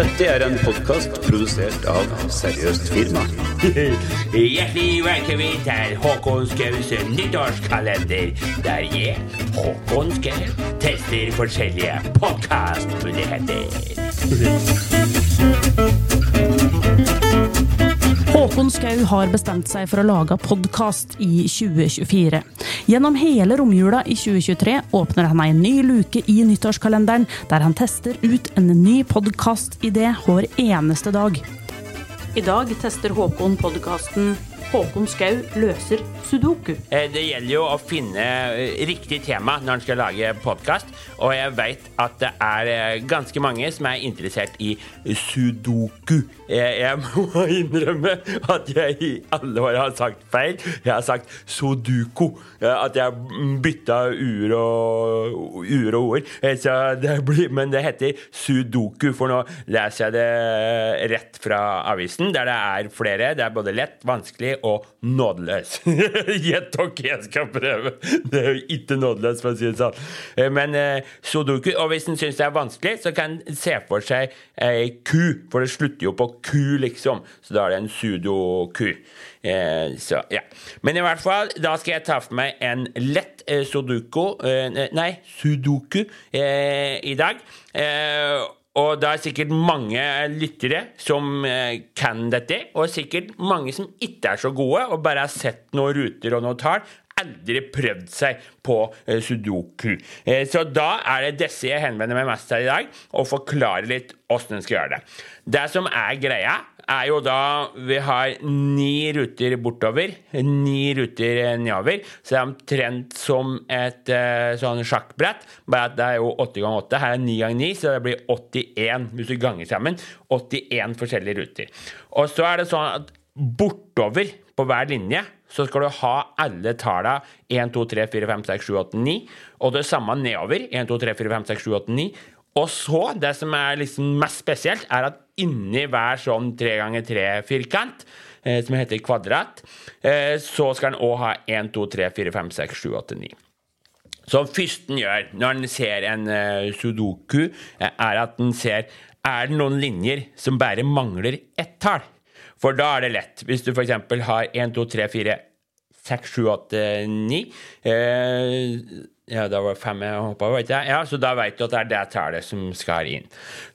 Dette er en podkast produsert av Seriøst firma. Hjertelig velkommen til Håkon Skaus nyttårskalender, der jeg, Håkon Skau, tester forskjellige podkastmuligheter. Håkon Skau har bestemt seg for å lage podkast i 2024. Gjennom hele romjula i 2023 åpner han en ny luke i nyttårskalenderen, der han tester ut en ny podkastidé hver eneste dag. I dag tester Håkon podkasten Håkon Skau løser sudoku. Eh, Det gjelder jo å finne eh, riktig tema når en skal lage podkast, og jeg vet at det er eh, ganske mange som er interessert i sudoku. Jeg, må innrømme at jeg i alle år har sagt feil. Jeg har sagt. Eh, At jeg bytta ur og, ur og ord. Det blir, men det heter sudoku, for nå leser jeg det rett fra avisen, der det er flere. Det er både lett, vanskelig og nådeløs. Gjett dere, jeg skal prøve. Det er jo ikke nådeløs, for å si det sånn. Eh, Men eh, sudoku, og hvis en syns det er vanskelig, så kan en se for seg ei ku, for det slutter jo på ku, liksom. Så da er det en sudoku. Eh, så, ja. Men i hvert fall, da skal jeg ta for meg en lett eh, sudoku eh, Nei, sudoku eh, i dag. Eh, og det er sikkert mange lyttere som eh, kan dette, og sikkert mange som ikke er så gode og bare har sett noen ruter og noen tall. Aldri prøvd seg på eh, sudoku. Eh, så da er det disse jeg henvender meg mest til i dag, og forklarer litt åssen en skal gjøre det. Det som er greia, er jo da vi har ni ruter bortover, ni ruter nedover. Så det er omtrent som et eh, sånn sjakkbrett, bare at det er jo åtte ganger 8. Her er 9 ganger 9, så det blir 81 hvis du ganger sammen. 81 forskjellige ruter. Og så er det sånn at bortover på hver linje så skal du ha alle tallene 1, 2, 3, 4, 5, 6, 7, 8, 9. Og det samme nedover. 1, 2, 3, 4, 5, 6, 7, 8, 9. Og så, det som er liksom mest spesielt, er at inni hver sånn 3 ganger 3-firkant, eh, som heter kvadrat, eh, så skal den òg ha 1, 2, 3, 4, 5, 6, 7, 8, 9. Som fyrsten gjør når han ser en eh, sudoku, er at han ser er det noen linjer som bare mangler ett tall. For da er det lett. Hvis du f.eks. har 1, 2, 3, 4, 6, 7, 8, 9 eh, Ja, da var det fem jeg hoppa over, ikke? Ja, så da vet du at det er det tallet som skal inn.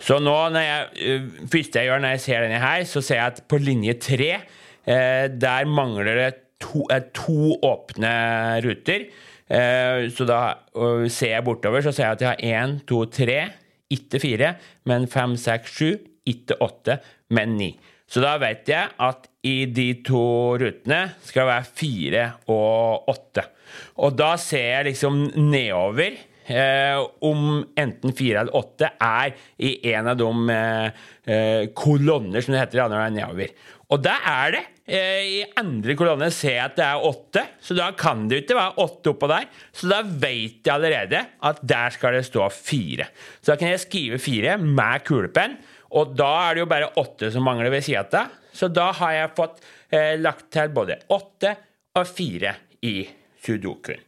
Så nå, når jeg, eh, første jeg gjør når jeg ser denne her, så ser jeg at på linje 3, eh, der mangler det to, eh, to åpne ruter. Eh, så da ser jeg bortover, så ser jeg at jeg har 1, 2, 3, ikke 4, men 5, 6, 7, ikke 8, men 9. Så da vet jeg at i de to rutene skal det være fire og åtte. Og da ser jeg liksom nedover eh, om enten fire eller åtte er i en av de eh, eh, kolonner, som det heter når det er nedover. Og da er det. Eh, I andre kolonne ser jeg at det er åtte, så da kan det ikke være åtte oppå der. Så da vet jeg allerede at der skal det stå fire. Så da kan jeg skrive fire med kulepenn. Og da er det jo bare åtte som mangler ved sida av. Så da har jeg fått eh, lagt til både åtte og fire i sudokuen.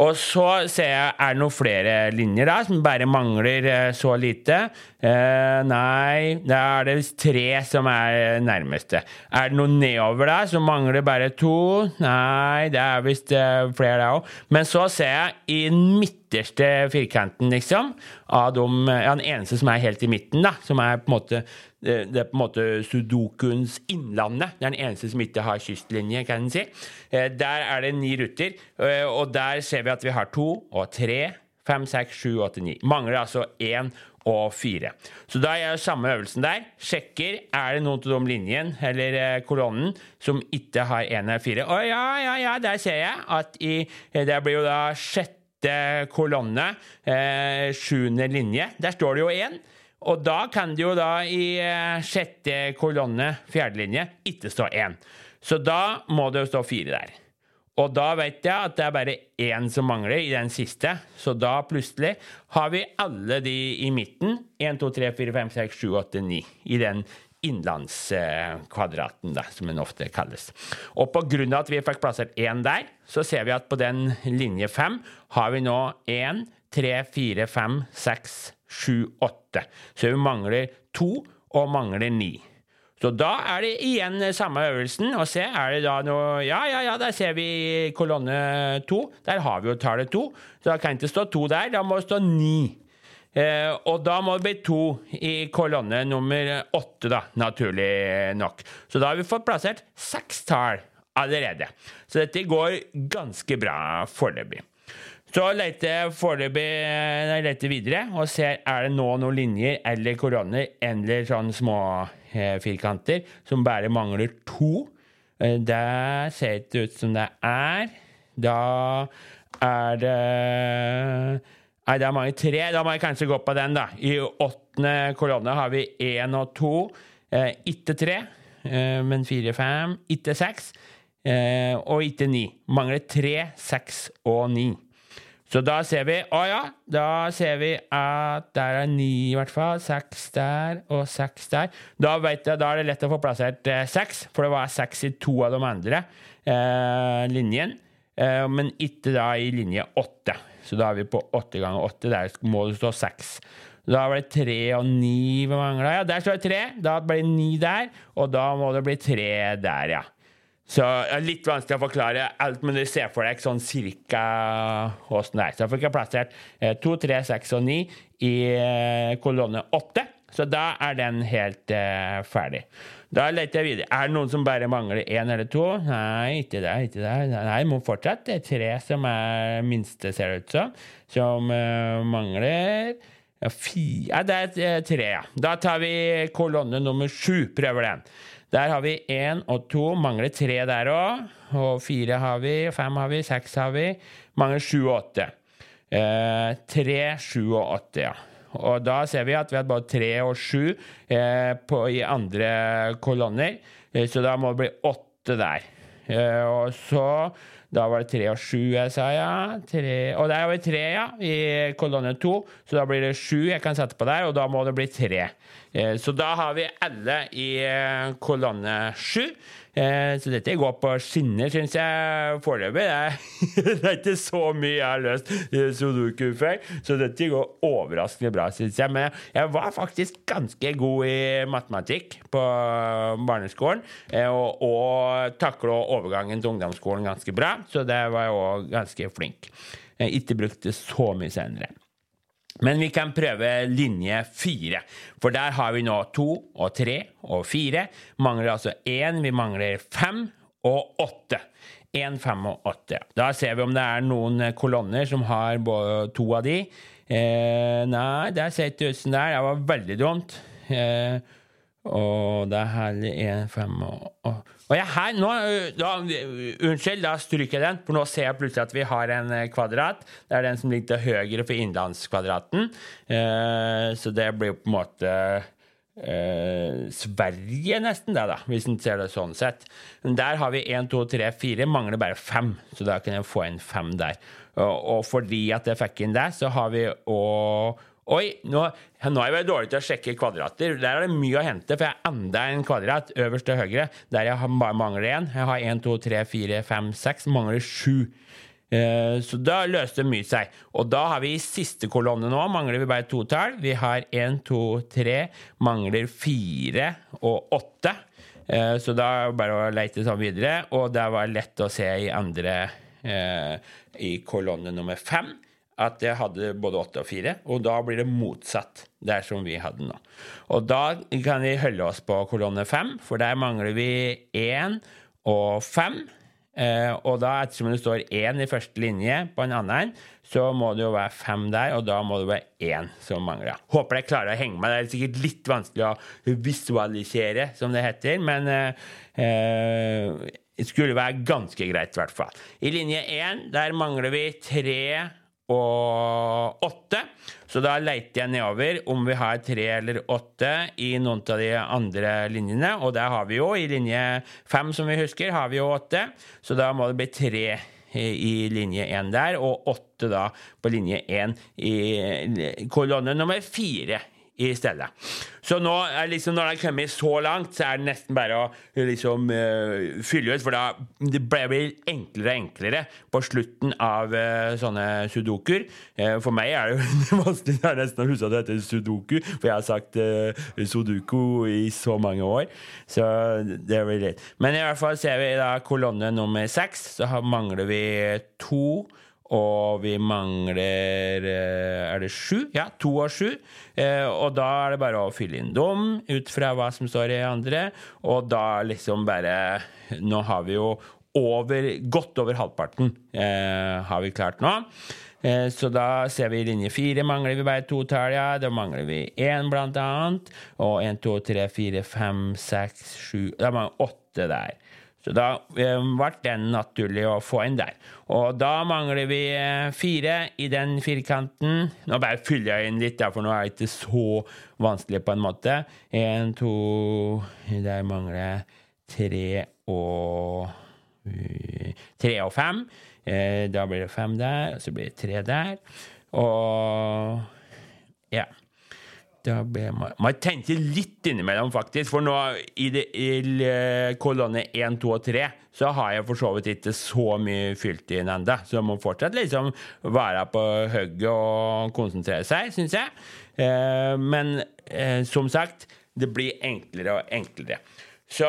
Og så ser jeg er det noen flere linjer da, som bare mangler eh, så lite. Eh, nei, da er det tre som er nærmeste. Er det noe nedover der, som mangler bare to? Nei, det er visst eh, flere der òg. Men så ser jeg i den midterste firkanten, liksom, av de, ja, den eneste som er helt i midten, da, som er på en måte det det er på en måte sudokuens innlandet. Det er den eneste som ikke har kystlinje, kan en si. Eh, Der er det ni ruter, eh, og der ser vi at vi har to og tre, fem, seks, sju, åtte, ni. Mangler altså 1 og 4. Så da gjør jeg samme øvelsen der. Sjekker er det noen av de linjen, eller eh, kolonnen som ikke har 1 eller 4. Å ja, ja, ja, der ser jeg at i eh, Det blir jo da sjette kolonne, eh, sjuende linje. Der står det jo 1. Og da kan det jo da i eh, sjette kolonne, fjerde linje, ikke stå 1. Så da må det jo stå 4 der. Og da vet jeg at det er bare én som mangler i den siste, så da plutselig har vi alle de i midten. 1, 2, 3, 4, 5, 6, 7, 8, 9. I den innlandskvadraten, da, som den ofte kalles. Og på grunn av at vi fikk plassert én der, så ser vi at på den linje fem har vi nå 1, 3, 4, 5, 6, 7, 8. Så vi mangler to og mangler ni. Så da er det igjen samme øvelsen. Og se, er det da noe Ja, ja, ja, der ser vi kolonne to. Der har vi jo tallet to. Så da kan ikke stå to der, da må det stå ni. Eh, og da må det bli to i kolonne nummer åtte, da, naturlig nok. Så da har vi fått plassert seks tall allerede. Så dette går ganske bra foreløpig. Så leter jeg foreløpig videre og ser er det nå noen linjer eller koroner eller sånne små eh, firkanter som bare mangler to. Eh, det ser ikke ut som det er. Da er det Nei, det er mange tre. Da må jeg kanskje gå på den, da. I åttende kolonne har vi én og to. Eh, ikke tre, eh, men fire, fem. Ikke seks. Eh, og ikke ni. Mangler tre, seks og ni. Så da ser vi Å ja, da ser vi at der er ni, i hvert fall. Seks der og seks der. Da, jeg, da er det lett å få plassert eh, seks, for det var seks i to av de andre eh, linjene. Eh, men ikke da i linje åtte. Så da er vi på åtte ganger åtte. Der må det stå seks. Da var det tre og ni vi mangla. Ja, der står det tre. Da blir det ni der, og da må det bli tre der, ja. Så det er litt vanskelig å forklare alt, men du ser for deg sånn cirka åssen det er. Så jeg fikk jeg plassert eh, to, tre, seks og ni i eh, kolonne åtte. Så da er den helt eh, ferdig. Da leter jeg videre. Er det noen som bare mangler én eller to? Nei, ikke der. ikke der. Nei, må fortsatt. Det er tre som er minste, ser det ut som, som uh, mangler. Ja, fire Ja, det er tre, ja. Da tar vi kolonne nummer sju. Prøver den. Der har vi én og to. Mangler tre der òg. Og fire har vi, fem har vi, seks har vi. Mangler sju og åtte. Eh, tre, sju og åtte, ja. Og da ser vi at vi har både tre og sju eh, i andre kolonner. Eh, så da må det bli åtte der. Eh, og så Da var det tre og sju jeg sa, ja. Tre, og der har vi tre, ja, i kolonne to. Så da blir det sju jeg kan sette på der, og da må det bli tre. Eh, så da har vi alle i eh, kolonne sju. Eh, så dette går på skinner, syns jeg foreløpig. Det, er ikke så mye jeg har løst sudoku før, så dette går overraskende bra, syns jeg. Men jeg var faktisk ganske god i matematikk på barneskolen, og, og takla overgangen til ungdomsskolen ganske bra, så det var jeg òg ganske flink. Jeg ikke brukte så mye senere. Men vi kan prøve linje fire, for der har vi nå to og tre og fire. Mangler altså én, vi mangler fem og åtte. Én, fem og åtte. Da ser vi om det er noen kolonner som har to av de. Eh, nei, der ser det ut som det er. Det var veldig dumt. Eh, og det er herlig én, fem og, og og jeg her, nå, da, Unnskyld, da stryker jeg den, for nå ser jeg plutselig at vi har en kvadrat. Det er den som ligger til høyre for innlandskvadraten. Eh, så det blir på en måte eh, Sverige, nesten, det, da, hvis en ser det sånn sett. Men der har vi 1, 2, 3, 4. Mangler bare 5, så da kan jeg få inn 5 der. Og, og fordi at jeg fikk inn det, så har vi òg Oi, nå, nå, er jeg vel dårlig til å sjekke kvadrater. Der er det mye å hente, for jeg har enda en kvadrat øverst til høyre der jeg bare mangler én. Jeg har én, to, tre, fire, fem, seks. Mangler sju. Eh, så da løste mye seg. Og da har vi i siste kolonne nå, mangler vi bare to tall. Vi har én, to, tre, mangler fire og åtte. Eh, så da er det bare å lete sånn videre. Og det var lett å se i andre eh, i kolonne nummer fem at jeg hadde både åtte og fire, og da blir det motsatt der som vi hadde nå. Og da kan vi holde oss på kolonne fem, for der mangler vi én og fem. Eh, og da, ettersom det står én i første linje på en annen, så må det jo være fem der, og da må det være én som mangler. Håper jeg klarer å henge meg. Det er sikkert litt vanskelig å visualisere, som det heter, men eh, eh det skulle være ganske greit, i hvert fall. I linje én, der mangler vi tre og åtte. Så da leiter jeg nedover om vi har tre eller åtte i noen av de andre linjene. Og der har vi jo, i linje fem, som vi husker, har vi jo åtte. Så da må det bli tre i linje én der, og åtte da på linje én i kolonne nummer fire i stedet. Så nå liksom, når det har kommet så langt, så er det nesten bare å liksom uh, fylle ut. For da det blir enklere og enklere på slutten av uh, sånne sudokuer. Uh, for meg er det jo vanskelig det er nesten å huske at det heter sudoku, for jeg har sagt sudoku i så mange år. Så det blir litt. Men i hvert fall ser vi da kolonne nummer seks. Så mangler vi to. Og vi mangler eh, Er det sju? Ja, to og sju. Eh, og da er det bare å fylle inn dom ut fra hva som står i andre. Og da liksom bare Nå har vi jo over, godt over halvparten eh, har vi klart nå. Eh, så da ser vi i linje fire mangler vi bare to tall, ja. Da mangler vi én, blant annet. Og én, to, tre, fire, fem, seks, sju Da mangler åtte der. Så da eh, ble den naturlig å få inn der. Og da mangler vi eh, fire i den firkanten. Nå bare fyller jeg inn litt, for nå er det ikke så vanskelig på en måte. Én, to Der mangler jeg tre og Tre og fem. Eh, da blir det fem der, og så blir det tre der. Og man, tenker litt innimellom, faktisk. For nå i, det, i eh, kolonne 1, 2 og 3 så har jeg for så vidt ikke så mye fylt inn ennå. Så man må fortsatt liksom være på hugget og konsentrere seg, syns jeg. Eh, men eh, som sagt, det blir enklere og enklere. Så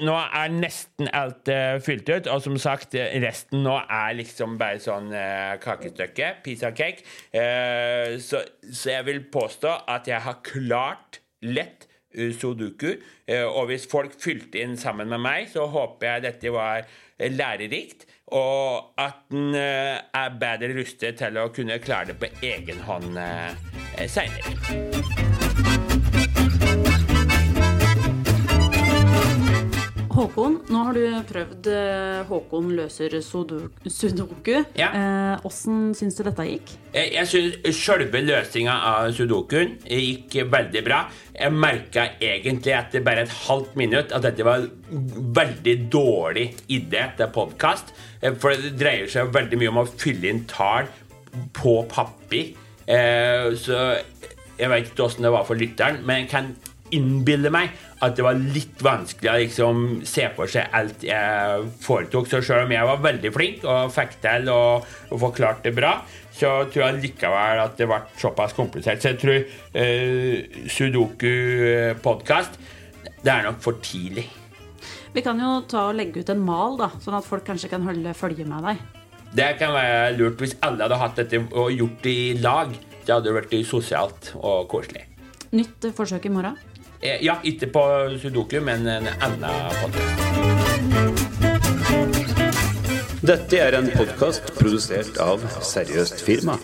nå er nesten alt uh, fylt ut. Og som sagt, resten nå er liksom bare sånn uh, kakestykke. Pizza cake. Uh, så, så, jeg vil påstå at jeg har klart lett sudoku. og hvis folk fylte inn sammen med meg, så håper jeg dette var lærerikt. Og at en er bedre rustet til å kunne klare det på egen hånd uh, seinere. Nå har du prøvd eh, Håkon løser sudoku. Ja. Eh, hvordan syns du dette gikk? Jeg, syns selve løsninga av sudokuen gikk veldig bra. Jeg merka egentlig etter bare et halvt minutt at dette var veldig dårlig idé til podkast. Eh, for det dreier seg veldig mye om å fylle inn tall på papir. Så jeg vet ikke åssen det var for lytteren, men jeg kan innbille meg at det var litt vanskelig å liksom se for seg alt jeg foretok. Så selv om jeg var veldig flink og fikk til og forklarte det bra, så tror jeg likevel at det ble såpass komplisert. Så jeg tror uh, Sudoku-podkast det er nok for tidlig. Vi kan jo ta og legge ut en mal, da, sånn at folk kanskje kan holde følge med deg. Det kan være lurt hvis alle hadde hatt dette og gjort det i lag. Det hadde vært sosialt og koselig. Nytt forsøk i morgen? Eh, ja, ikke på sudoku, men en annen podkast. Dette er en podkast produsert av Seriøst firma.